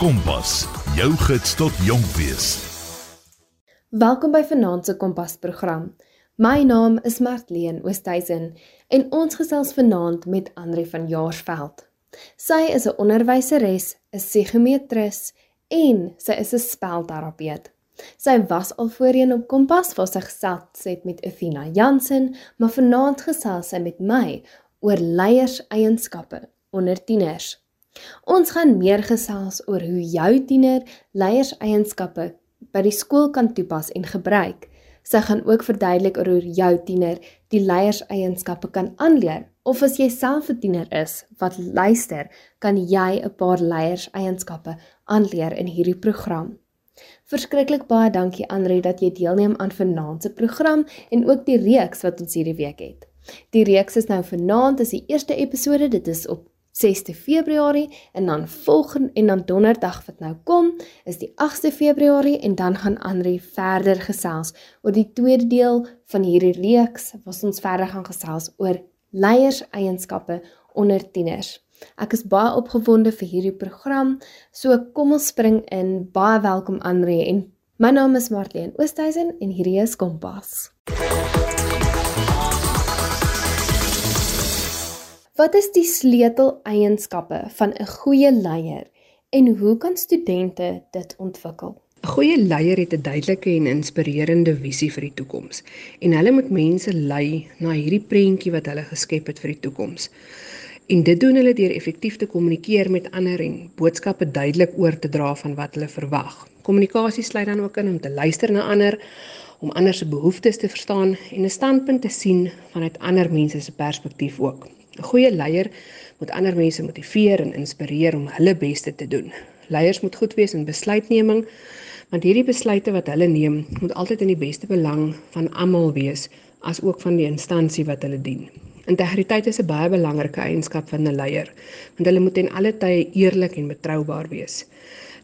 Kompas, jou gids tot jonk wees. Welkom by Vanaand se Kompas program. My naam is Martleen Oosthuizen en ons gesels vanaand met Andri van Jaarsveld. Sy is 'n onderwyseres, 'n psigometris en sy is 'n spelterapeut. Sy was al voorheen op Kompas waar sy gesels het met Athena Jansen, maar vanaand gesels sy met my oor leierseienskappe onder tieners. Ons gaan meer gesels oor hoe jou tiener leierseienskappe by die skool kan toepas en gebruik. Sy gaan ook verduidelik oor hoe jou tiener die leierseienskappe kan aanleer of as jy self 'n tiener is wat luister, kan jy 'n paar leierseienskappe aanleer in hierdie program. Verskriklik baie dankie Andre dat jy deelneem aan vanaand se program en ook die reeks wat ons hierdie week het. Die reeks is nou vanaand, is die eerste episode, dit is op 6de Februarie en dan volgende en dan donderdag wat nou kom is die 8de Februarie en dan gaan Andri verder gesels oor die tweede deel van hierdie reeks waar ons verder gaan gesels oor leierseienskappe onder tieners. Ek is baie opgewonde vir hierdie program. So kom ons spring in. Baie welkom Andri en my naam is Marlene Oosthuizen en hierdie is Kompas. Wat is die sleuteleienskappe van 'n goeie leier en hoe kan studente dit ontwikkel? 'n Goeie leier het 'n duidelike en inspirerende visie vir die toekoms en hulle moet mense lei na hierdie prentjie wat hulle geskep het vir die toekoms. En dit doen hulle deur effektief te kommunikeer met ander en boodskappe duidelik oor te dra van wat hulle verwag. Kommunikasie sluit dan ook in om te luister na ander, om ander se behoeftes te verstaan en 'n standpunt te sien vanuit ander mense se perspektief ook. 'n Goeie leier moet ander mense motiveer en inspireer om hulle beste te doen. Leiers moet goed wees in besluitneming, want hierdie besluite wat hulle neem, moet altyd in die beste belang van almal wees, as ook van die instansie wat hulle dien. Integriteit is 'n baie belangrike eienskap van 'n leier, want hulle moet ten alle tye eerlik en betroubaar wees.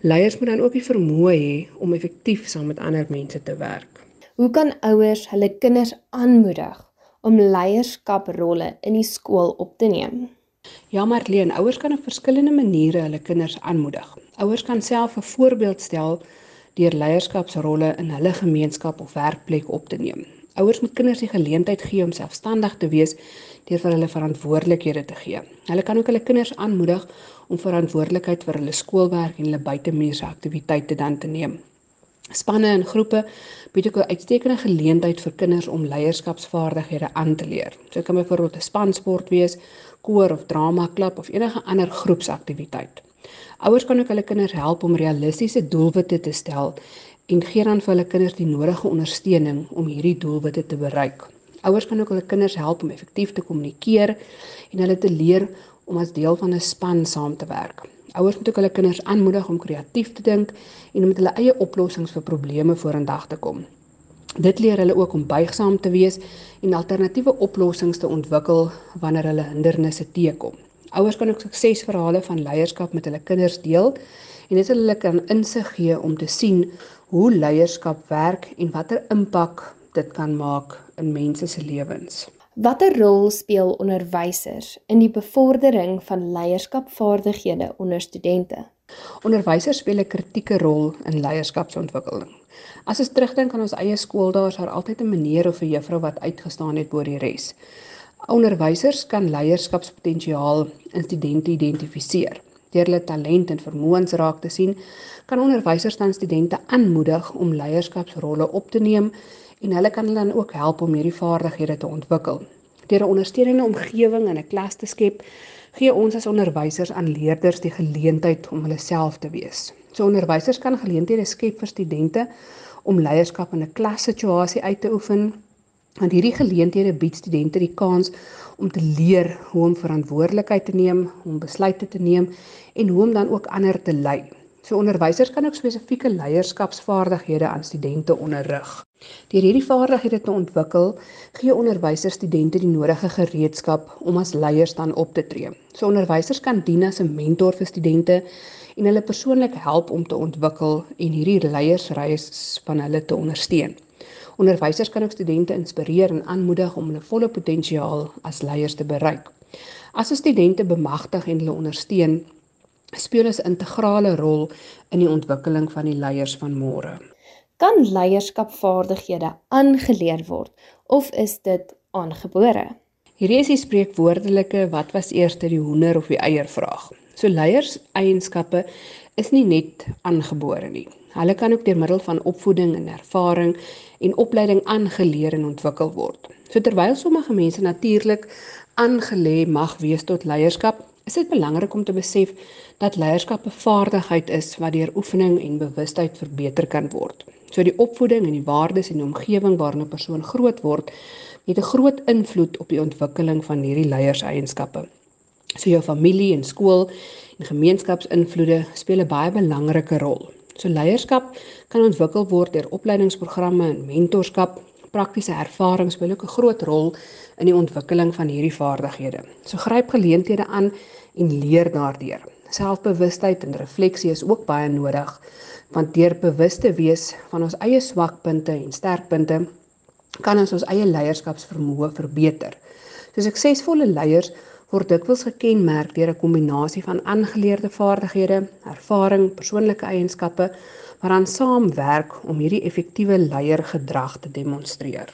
Leiers moet dan ook die vermoë hê om effektief saam met ander mense te werk. Hoe kan ouers hulle kinders aanmoedig om leierskaprolle in die skool op te neem? Ja, Marleen, ouers kan op verskillende maniere hulle kinders aanmoedig. Ouers kan self 'n voorbeeld stel deur leierskapsrolle in hulle gemeenskap of werkplek op te neem. Ouers moet kinders die geleentheid gee om selfstandig te wees deur vir hulle verantwoordelikhede te gee. Hulle kan ook hulle kinders aanmoedig om verantwoordelikheid vir hulle skoolwerk en hulle buitemuurse aktiwiteite dan te neem. Spanne en groepe bied ook 'n uitstekende geleentheid vir kinders om leierskapsvaardighede aan te leer. So kan byvoorbeeld 'n spansport wees, koor of drama klub of enige ander groepsaktiwiteit. Ouers kan ook hulle kinders help om realistiese doelwitte te stel en gee dan vir hulle kinders die nodige ondersteuning om hierdie doelwitte te bereik. Ouers kan ook hulle kinders help om effektief te kommunikeer en hulle te leer om as deel van 'n span saam te werk. Ouers moet ook hulle kinders aanmoedig om kreatief te dink en om met hulle eie oplossings vir probleme vorendag te kom. Dit leer hulle ook om buigsaam te wees en alternatiewe oplossings te ontwikkel wanneer hulle hindernisse teekom. Ouers kan ook suksesverhale van leierskap met hulle kinders deel en dit hulle kan insig gee om te sien hoe leierskap werk en watter impak dit kan maak in mense se lewens. Watter rol speel onderwysers in die bevordering van leierskapvaardighede onder studente? Onderwysers speel 'n kritieke rol in leierskapsontwikkeling. As ons terugdink aan ons eie skool, daar daar altyd 'n meneer of 'n juffrou wat uitgestaan het bo die res. Onderwysers kan leierskapspotensiaal in studente identifiseer. Deur hulle talent en vermoëns raak te sien, kan onderwysers dan studente aanmoedig om leierskapsrolle op te neem en hulle kan hulle dan ook help om hierdie vaardighede te ontwikkel. Deur 'n ondersteunende omgewing in 'n klas te skep, gee ons as onderwysers aan leerders die geleentheid om hulle self te wees. So onderwysers kan geleenthede skep vir studente om leierskap in 'n klassituasie uit te oefen. Want hierdie geleenthede bied studente die kans om te leer hoe om verantwoordelikheid te neem, om besluite te neem en hoe om dan ook ander te lei. So onderwysers kan ook spesifieke leierskapsvaardighede aan studente onderrig. Deur hierdie vaardighede te ontwikkel, gee onderwysers studente die nodige gereedskap om as leiers dan op te tree. So onderwysers kan dien as 'n mentor vir studente en hulle persoonlik help om te ontwikkel en hierdie leiersreis van hulle te ondersteun. Onderwysers kan ook studente inspireer en aanmoedig om hulle volle potensiaal as leiers te bereik. As 'n studente bemagtig en hulle ondersteun, speel 'n integrale rol in die ontwikkeling van die leiers van môre. Kan leierskapvaardighede aangeleer word of is dit aangebore? Hierdie is die spreekwoordelike wat was eers die hoender of die eier vraag. So leierseienskappe is nie net aangebore nie. Hulle kan ook deur middel van opvoeding en ervaring en opleiding aangeleer en ontwikkel word. So terwyl sommige mense natuurlik aangelê mag wees tot leierskap, is dit belangrik om te besef dat leierskap 'n vaardigheid is wat deur oefening en bewustheid verbeter kan word. So die opvoeding en die waardes en die omgewing waarin 'n persoon groot word, het 'n groot invloed op die ontwikkeling van hierdie leierseienskappe. So jou familie en skool en gemeenskapsinvloede speel 'n baie belangrike rol. So leierskap kan ontwikkel word deur opleidingsprogramme en mentorskap. Praktiese ervaring speel ook 'n groot rol in die ontwikkeling van hierdie vaardighede. So gryp geleenthede aan en leer daardeur. Selfbewustheid en refleksie is ook baie nodig want deur bewus te wees van ons eie swakpunte en sterkpunte kan ons ons eie leierskapsvermoë verbeter. So suksesvolle leiers word dikwels gekenmerk deur 'n kombinasie van aangeleerde vaardighede, ervaring, persoonlike eienskappe waaraan saamwerk om hierdie effektiewe leiergedrag te demonstreer.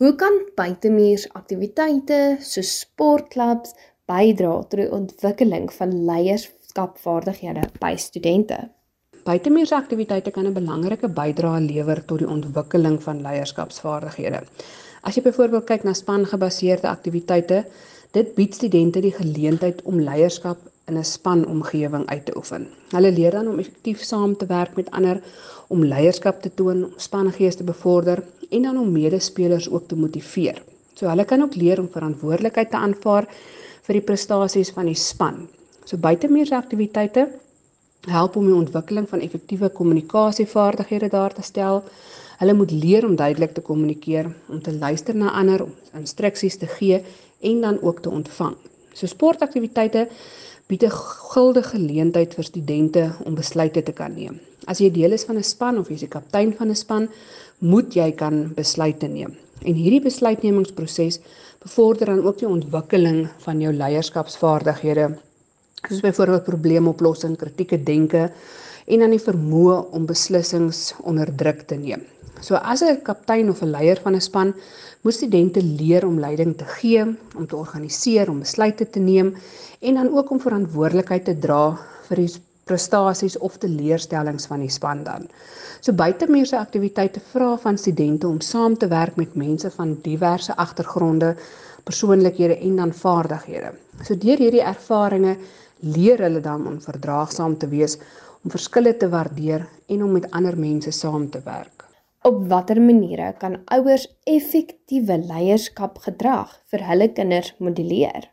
Hoe kan buitemuurs aktiwiteite soos sportklubs bydra tot die ontwikkeling van leierskapvaardighede by studente? Buitemuurs aktiwiteite kan 'n belangrike bydrae lewer tot die ontwikkeling van leierskapsvaardighede. As jy byvoorbeeld kyk na spangebaseerde aktiwiteite, Dit bied studente die geleentheid om leierskap in 'n spanomgewing uit te oefen. Hulle leer dan om effektief saam te werk met ander, om leierskap te toon, om spangees te bevorder en dan om medespelers ook te motiveer. So hulle kan ook leer om verantwoordelikheid te aanvaar vir die prestasies van die span. So buitemuurse aktiwiteite help om die ontwikkeling van effektiewe kommunikasievaardighede daar te stel. Hulle moet leer om duidelik te kommunikeer, om te luister na ander, om instruksies te gee en dan ook te ontvang. So sportaktiwiteite bied 'n guldige geleentheid vir studente om besluite te kan neem. As jy deel is van 'n span of jy is die kaptein van 'n span, moet jy kan besluite neem. En hierdie besluitnemingsproses bevorder dan ook die ontwikkeling van jou leierskapsvaardighede, soos byvoorbeeld probleemoplossing, kritieke denke en dan die vermoë om beslissings onder druk te neem. So as 'n kaptein of 'n leier van 'n span, moet studente leer om leiding te gee, om te organiseer, om besluite te neem en dan ook om verantwoordelikheid te dra vir die prestasies of teleurstellings van die span dan. So buitemuurse aktiwiteite vra van studente om saam te werk met mense van diverse agtergronde, persoonlikhede en dan vaardighede. So deur hierdie ervarings leer hulle dan om verdraagsaam te wees, om verskille te waardeer en om met ander mense saam te werk. Op watter maniere kan ouers effektiewe leierskapgedrag vir hulle kinders modelleer?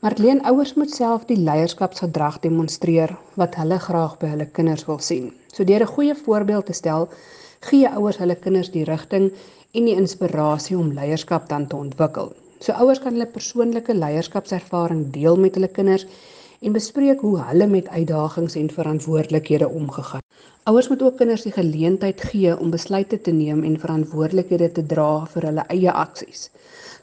Marleen, ouers moet self die leierskapsgedrag demonstreer wat hulle graag by hulle kinders wil sien. So deur 'n goeie voorbeeld te stel, gee ouers hulle kinders die rigting en die inspirasie om leierskap dan te ontwikkel. So ouers kan hulle persoonlike leierskapservaring deel met hulle kinders en bespreek hoe hulle met uitdagings en verantwoordelikhede omgegaan. Ouers moet ook kinders die geleentheid gee om besluite te neem en verantwoordelikhede te dra vir hulle eie aksies.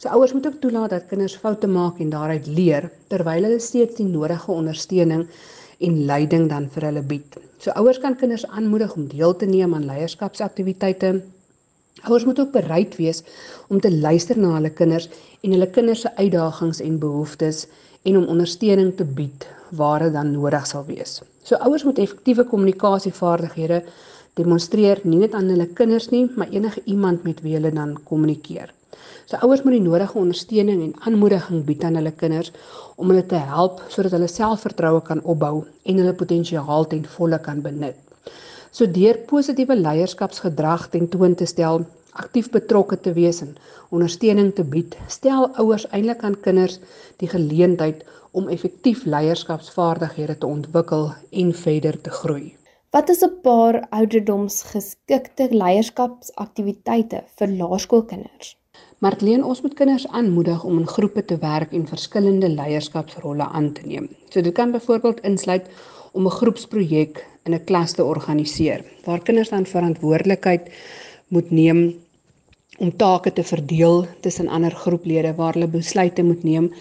So ouers moet ook toelaat dat kinders foute maak en daaruit leer terwyl hulle steeds die nodige ondersteuning en leiding dan vir hulle bied. So ouers kan kinders aanmoedig om deel te neem aan leierskapsaktiwiteite. Ouers moet ook bereid wees om te luister na hulle kinders en hulle kinders se uitdagings en behoeftes en om ondersteuning te bied waar dit dan nodig sal wees. So ouers moet effektiewe kommunikasievaardighede demonstreer nie net aan hulle kinders nie, maar enige iemand met wie hulle dan kommunikeer. So ouers moet die nodige ondersteuning en aanmoediging bied aan hulle kinders om hulle te help sodat hulle selfvertroue kan opbou en hulle potensiaal ten volle kan benut. So deur positiewe leierskapsgedrag ten toon te stel, aktief betrokke te wees en ondersteuning te bied, stel ouers eintlik aan kinders die geleentheid om effektief leierskapsvaardighede te ontwikkel en verder te groei. Wat is 'n paar ouderdomsgeskikte leierskapsaktiwiteite vir laerskoolkinders? Martleen, ons moet kinders aanmoedig om in groepe te werk en verskillende leierskapsrolle aan te neem. So dit kan byvoorbeeld insluit om 'n groepsprojek in 'n klas te organiseer waar kinders dan verantwoordelikheid moet neem om take te verdeel tussen ander groeplede waar hulle besluite moet neem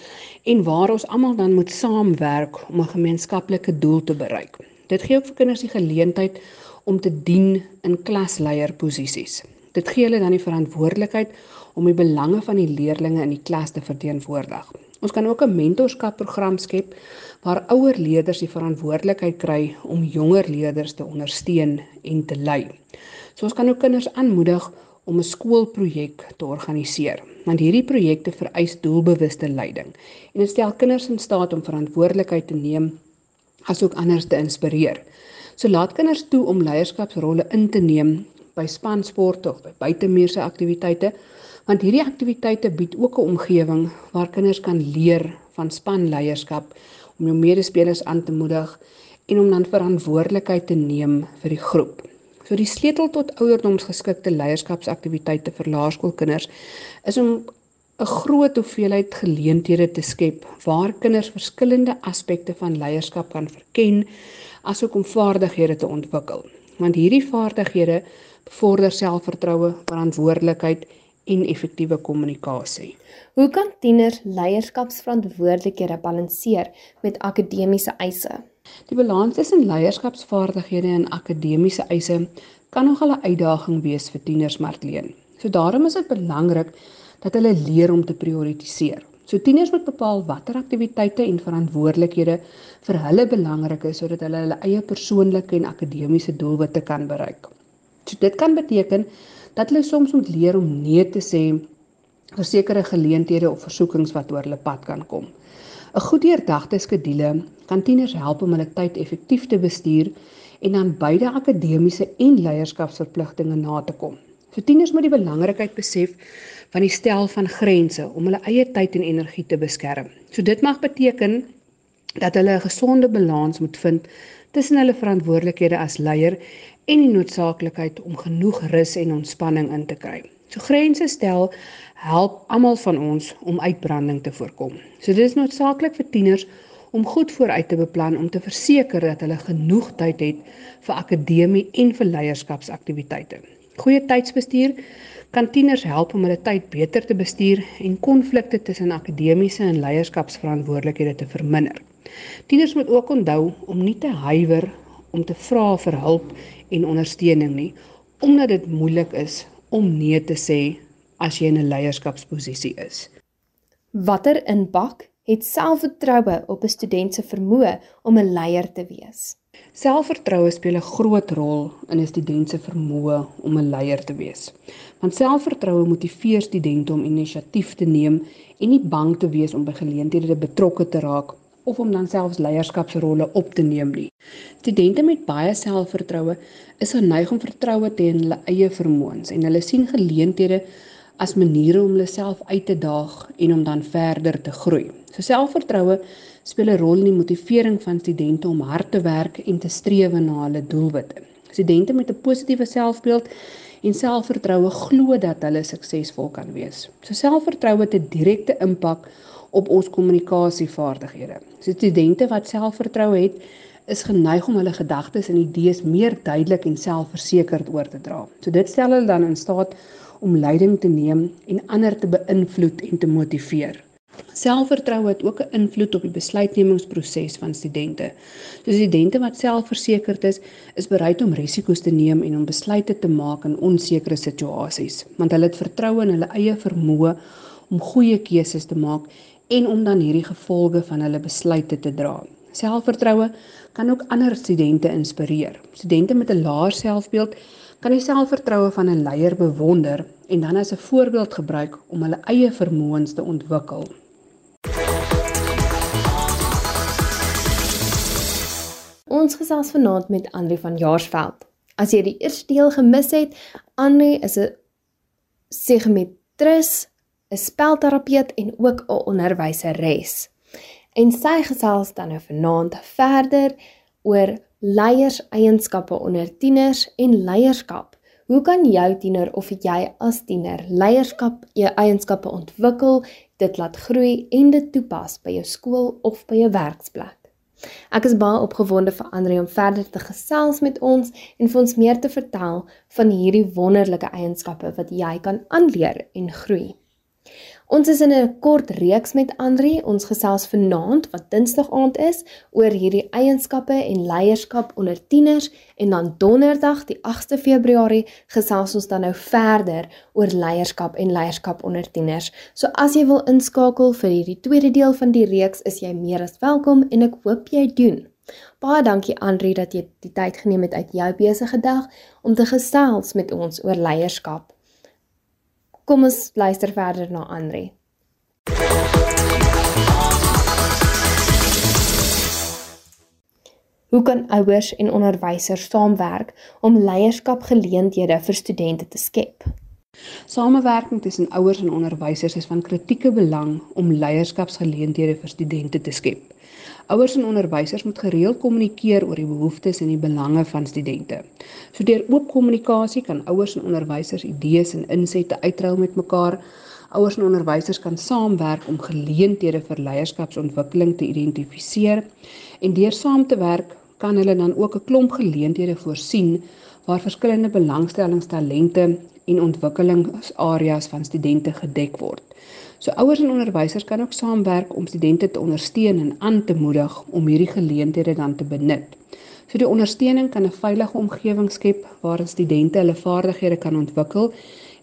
en waar ons almal dan moet saamwerk om 'n gemeenskaplike doel te bereik. Dit gee ook vir kinders die geleentheid om te dien in klasleierposisies. Dit gee hulle dan die verantwoordelikheid om die belange van die leerdlinge in die klas te verteenwoordig. Ons kan ook 'n mentorskapprogram skep waar ouer leerders die verantwoordelikheid kry om jonger leerders te ondersteun en te lei. So ons kan ook kinders aanmoedig om 'n skoolprojek te organiseer, want hierdie projekte vereis doelbewuste leiding en dit stel kinders in staat om verantwoordelikheid te neem asook ander te inspireer. So laat kinders toe om leierskapsrolle in te neem by spansport of by buitemuurse aktiwiteite, want hierdie aktiwiteite bied ook 'n omgewing waar kinders kan leer van spanleierskap om jou medespelers aan te moedig en om dan verantwoordelikheid te neem vir die groep. So die sleutel tot ouderdomsgeskikte leierskapsaktiwiteite vir laerskoolkinders is om 'n groot hoeveelheid geleenthede te skep waar kinders verskillende aspekte van leierskap kan verken asook om vaardighede te ontwikkel. Want hierdie vaardighede bevorder selfvertroue, verantwoordelikheid en effektiewe kommunikasie. Hoe kan tieners leierskapsverantwoordelikhede balanseer met akademiese eise? Die balans tussen leierskapsvaardighede en akademiese eise kan nogal 'n uitdaging wees vir tieners Martleen. So daarom is dit belangrik dat hulle leer om te prioritiseer. So tieners moet bepaal watter aktiwiteite en verantwoordelikhede vir hulle belangrik is sodat hulle hulle eie persoonlike en akademiese doelwitte kan bereik. So dit kan beteken dat hulle soms moet leer om nee te sê vir sekere geleenthede of versoekings wat oor hulle pad kan kom. 'n Goed deurdagte skedule kan tieners help om hulle tyd effektief te bestuur en dan beide akademiese en leierskapsverpligtinge na te kom. So tieners moet die belangrikheid besef van die stel van grense om hulle eie tyd en energie te beskerm. So dit mag beteken dat hulle 'n gesonde balans moet vind tussen hulle verantwoordelikhede as leier en die noodsaaklikheid om genoeg rus en ontspanning in te kry. So grense stel help almal van ons om uitbranding te voorkom. So dit is noodsaaklik vir tieners om goed vooruit te beplan om te verseker dat hulle genoeg tyd het vir akademie en vir leierskapsaktiwiteite. Goeie tydsbestuur kan tieners help om hulle tyd beter te bestuur en konflikte tussen akademiese en leierskapsverantwoordelikhede te verminder. Tieners moet ook onthou om nie te huiwer om te vra vir hulp en ondersteuning nie, omdat dit moeilik is om nee te sê as jy in 'n leierskapsposisie is. Watter impak het selfvertroue op 'n student se vermoë om 'n leier te wees? Selfvertroue speel 'n groot rol in 'n student se vermoë om 'n leier te wees. Want selfvertroue motiveer studente om inisiatief te neem en nie bang te wees om by geleenthede betrokke te raak of om dan selfs leierskapsrolle op te neem nie. Studente met baie selfvertroue is geneig om vertroue te hê in hulle eie vermoëns en hulle sien geleenthede as maniere om hulle self uit te daag en om dan verder te groei. So selfvertroue speel 'n rol in die motivering van studente om hard te werk en te streef na hulle doelwitte. Studente met 'n positiewe selfbeeld en selfvertroue glo dat hulle suksesvol kan wees. So selfvertroue het 'n direkte impak op ons kommunikasievaardighede. So studente wat selfvertroue het, is geneig om hulle gedagtes en idees meer duidelik en selfversekerd oor te dra. So dit stel hulle dan in staat om leiding te neem en ander te beïnvloed en te motiveer. Selfvertroue het ook 'n invloed op die besluitnemingsproses van studente. So studente wat selfversekerd is, is bereid om risiko's te neem en om besluite te maak in onsekere situasies, want hulle het vertroue in hulle eie vermoë om goeie keuses te maak en om dan hierdie gevolge van hulle besluite te dra. Selfvertroue kan ook ander studente inspireer. Studente met 'n laer selfbeeld kan die selfvertroue van 'n leier bewonder en dan as 'n voorbeeld gebruik om hulle eie vermoëns te ontwikkel. Ons gesels vanaand met Andri van Jaarsveld. As jy die eerste deel gemis het, Andri is 'n psigometris, 'n spelterapeut en ook 'n onderwyseres. En sy gesels dan nou vanaand verder oor leierseienskappe onder tieners en leierskap. Hoe kan jou tiener of jy as tiener leierskap eienskappe ontwikkel, dit laat groei en dit toepas by jou skool of by jou werksplek? Ek is baie opgewonde vir Andre om verder te gesels met ons en vir ons meer te vertel van hierdie wonderlike eienskappe wat jy kan aanleer en groei. Ons is in 'n kort reeks met Andri. Ons gesels vanaand wat Dinsdag aand is oor hierdie eienskappe en leierskap onder tieners en dan Donderdag die 8de Februarie gesels ons dan nou verder oor leierskap en leierskap onder tieners. So as jy wil inskakel vir hierdie tweede deel van die reeks, is jy meer as welkom en ek hoop jy doen. Baie dankie Andri dat jy die tyd geneem het uit jou besige dag om te gesels met ons oor leierskap. Kom ons luister verder na Andri. Hoe kan ouers en onderwysers saamwerk om leierskapgeleenthede vir studente te skep? Samewerking tussen ouers en onderwysers is van kritieke belang om leierskapsgeleenthede vir studente te skep. Ouers en onderwysers moet gereeld kommunikeer oor die behoeftes en die belange van studente. So deur oop kommunikasie kan ouers en onderwysers idees en insette uitruil met mekaar. Ouers en onderwysers kan saamwerk om geleenthede vir leierskapsontwikkeling te identifiseer en deur saam te werk kan hulle dan ook 'n klomp geleenthede voorsien waar verskillende belangstellingstalente en ontwikkelingsareas van studente gedek word. So ouers en onderwysers kan ook saamwerk om studente te ondersteun en aan te moedig om hierdie geleenthede dan te benut. So die ondersteuning kan 'n veilige omgewing skep waar studente hulle vaardighede kan ontwikkel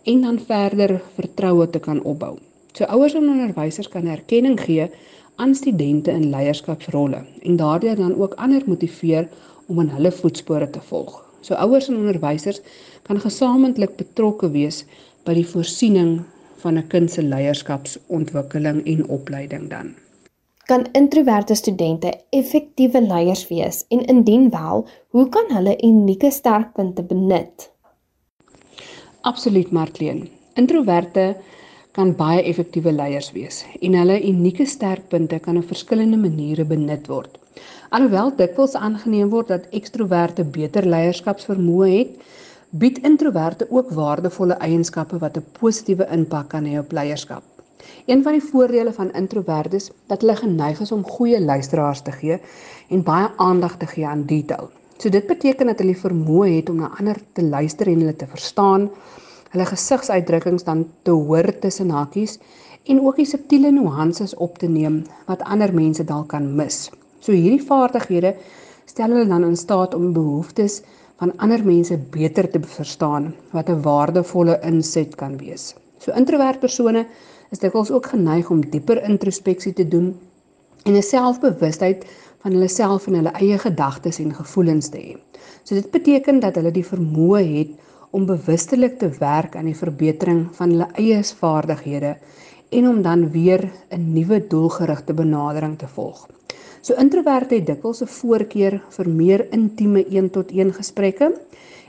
en dan verder vertroue te kan opbou. So ouers en onderwysers kan erkenning gee aan studente in leierskapsrolle en daardeur dan ook ander motiveer om in hulle voetspore te volg. So ouers en onderwysers kan gesamentlik betrokke wees by die voorsiening van 'n kind se leierskapsontwikkeling en opleiding dan. Kan introverte studente effektiewe leiers wees en indien wel, hoe kan hulle unieke sterkpunte benut? Absoluut Martleen. Introverte kan baie effektiewe leiers wees en hulle unieke sterkpunte kan op verskillende maniere benut word. Alhoewel dikwels aangeneem word dat ekstroverte beter leierskapsvermoë het, bied introverte ook waardevolle eienskappe wat 'n positiewe impak kan hê op leierskap. Een van die voordele van introvertes dat hulle geneig is om goeie luisteraars te gee en baie aandag te gee aan detail. So dit beteken dat hulle vermoë het om na ander te luister en hulle te verstaan, hulle gesigsuitdrukkings dan te hoor tussen hakies en ook die subtiele nuances op te neem wat ander mense dalk kan mis. So hierdie vaardighede stel hulle dan in staat om behoeftes van ander mense beter te verstaan wat 'n waardevolle inset kan wees. So introvert persone is dikwels ook geneig om dieper introspeksie te doen en 'n selfbewustheid van hulle self en hulle eie gedagtes en gevoelens te hê. So dit beteken dat hulle die vermoë het om bewustelik te werk aan die verbetering van hulle eie vaardighede en om dan weer 'n nuwe doelgerigte benadering te volg. So introverte het dikwels 'n voorkeur vir meer intieme een-tot-een gesprekke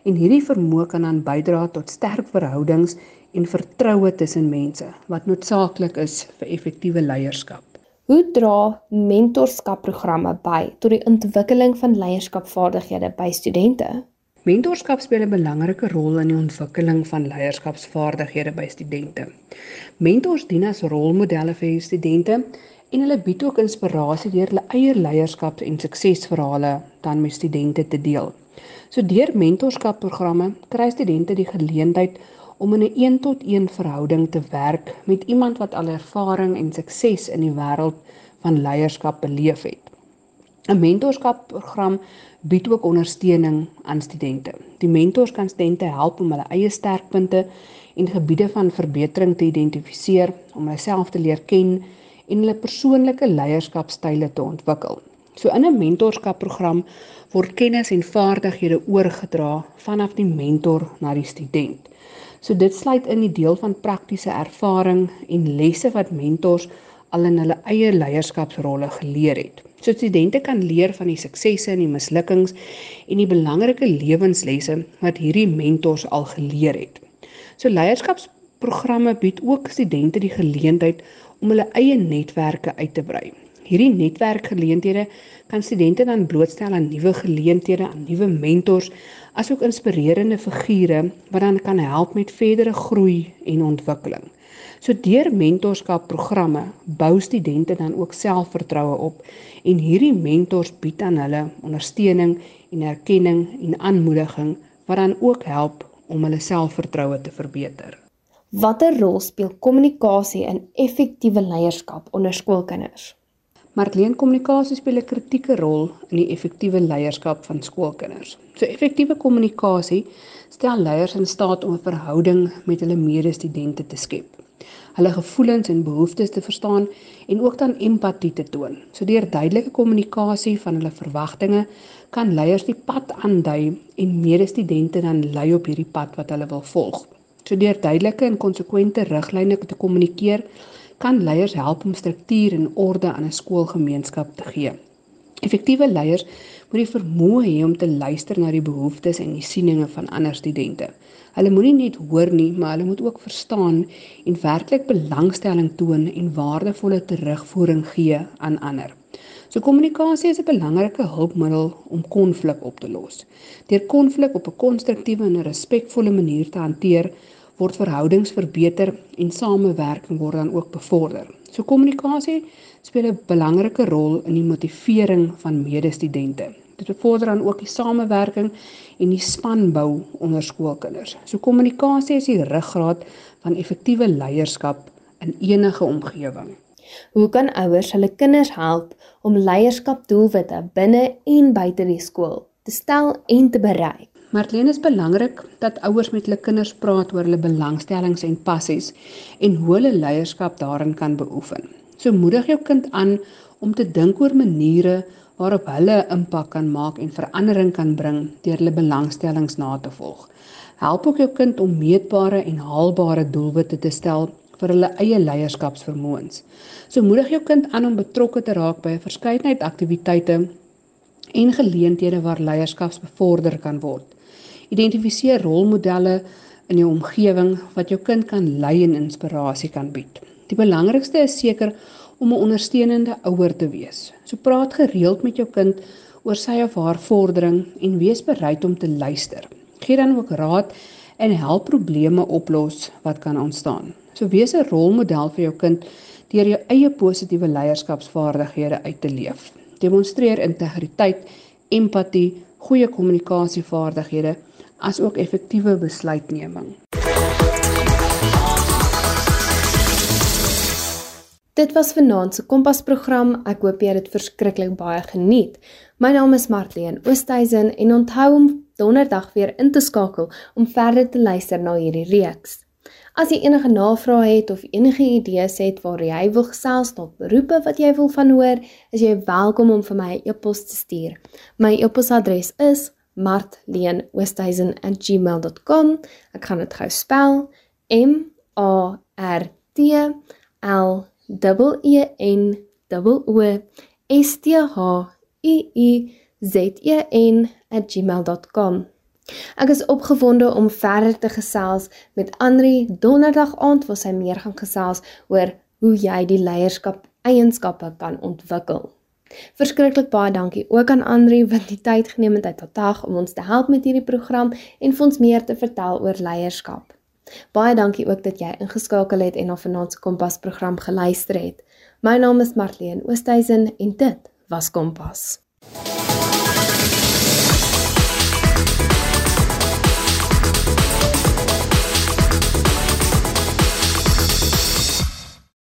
en hierdie vermoë kan dan bydra tot sterk verhoudings en vertroue tussen mense wat noodsaaklik is vir effektiewe leierskap. Hoe dra mentorskapprogramme by tot die ontwikkeling van leierskapvaardighede by studente? Mentorskap speel 'n belangrike rol in die ontwikkeling van leierskapsvaardighede by studente. Mentors dien as rolmodelle vir studente en hulle bied ook inspirasie deur hulle eie leierskap en suksesverhale dan met studente te deel. So deur mentorskapprogramme kry studente die geleentheid om in 'n een-tot-een verhouding te werk met iemand wat al ervaring en sukses in die wêreld van leierskap beleef het. 'n Mentorskapprogram bied ook ondersteuning aan studente. Die mentors kan studente help om hulle eie sterkpunte en gebiede van verbetering te identifiseer, om hulle self te leer ken en hulle persoonlike leierskapstyle te ontwikkel. So in 'n mentorskapprogram word kennis en vaardighede oorgedra vanaf die mentor na die student. So dit sluit in die deel van praktiese ervaring en lesse wat mentors al in hulle eie leierskapsrolle geleer het. So studente kan leer van die suksesse en die mislukkings en die belangrike lewenslesse wat hierdie mentors al geleer het. So leierskapsprogramme bied ook studente die geleentheid om hulle eie netwerke uit te brei. Hierdie netwerkgeleenthede kan studente dan blootstel aan nuwe geleenthede, aan nuwe mentors, asook inspirerende figure wat dan kan help met verdere groei en ontwikkeling. So deur mentorskap programme bou studente dan ook selfvertroue op en hierdie mentors bied aan hulle ondersteuning en erkenning en aanmoediging wat dan ook help om hulle selfvertroue te verbeter. Watter rol speel kommunikasie in effektiewe leierskap onder skoolkinders? Markleen kommunikasie speel 'n kritieke rol in die effektiewe leierskap van skoolkinders. So effektiewe kommunikasie stel leiers in staat om 'n verhouding met hulle medestudente te skep. Hulle gevoelens en behoeftes te verstaan en ook dan empatie te toon. So deur duidelike kommunikasie van hulle verwagtinge kan leiers die pad aandui en medestudente dan lei op hierdie pad wat hulle wil volg. So deur duidelike en konsekwente riglyne te kommunikeer, kan leiers help om struktuur en orde aan 'n skoolgemeenskap te gee. Effektiewe leiers moet die vermoë hê om te luister na die behoeftes en die sieninge van ander studente. Hulle moenie net hoor nie, maar hulle moet ook verstaan en werklik belangstelling toon en waardevolle terugvoering gee aan ander. So kommunikasie is 'n belangrike hulpmiddel om konflik op te los. Deur konflik op 'n konstruktiewe en respekvolle manier te hanteer, word verhoudings verbeter en samewerking word dan ook bevorder. So kommunikasie speel 'n belangrike rol in die motivering van medestudente. Dit bevorder dan ook die samewerking en die spanbou onder skoolkinders. So kommunikasie is die ruggraat van effektiewe leierskap in enige omgewing. Hoe kan ouers hulle kinders help om leierskapdoelwitte binne en buite die skool te stel en te bereik? Marlene is belangrik dat ouers met hulle kinders praat oor hulle belangstellings en passies en hoe hulle leierskap daarin kan beoefen. So moedig jou kind aan om te dink oor maniere waarop hulle impak kan maak en verandering kan bring deur hulle belangstellings na te volg. Help ook jou kind om meetbare en haalbare doelwitte te stel vir hulle eie leierskapsvermoëns. So moedig jou kind aan om betrokke te raak by 'n verskeidenheid aktiwiteite en geleenthede waar leierskap bevorder kan word. Identifiseer rolmodelle in jou omgewing wat jou kind kan lei en inspirasie kan bied. Die belangrikste is seker om 'n ondersteunende ouer te wees. So praat gereeld met jou kind oor sy of haar vordering en wees bereid om te luister. Gee dan ook raad en help probleme oplos wat kan ontstaan. So wees 'n rolmodel vir jou kind deur jou eie positiewe leierskapsvaardighede uit te leef. Demonstreer integriteit, empatie, goeie kommunikasievaardighede asook effektiewe besluitneming. Dit was vanaand se Kompas-program. Ek hoop jy het dit verskriklik baie geniet. My naam is Martleen Oosthuizen en onthou om donderdag weer in te skakel om verder te luister na hierdie reeks. As jy enige navrae het of enige idees het waar jy wil gesels tot beroepe wat jy wil van hoor, is jy welkom om vir my 'n e e-pos te stuur. My e-posadres is martleenoosthuizen@gmail.com. Ek gaan dit gou spel: M A R T L E N O S T H U U Z E N@gmail.com. Ek is opgewonde om verder te gesels met Andri donderdag aand waar sy meer gaan gesels oor hoe jy die leierskap eienskappe kan ontwikkel. Verskriklik baie dankie ook aan Andri wat die tyd geneem het uit haar dag om ons te help met hierdie program en vir ons meer te vertel oor leierskap. Baie dankie ook dat jy ingeskakel het en na vanaand se Kompas program geluister het. My naam is Marlene Oosthuizen en dit was Kompas.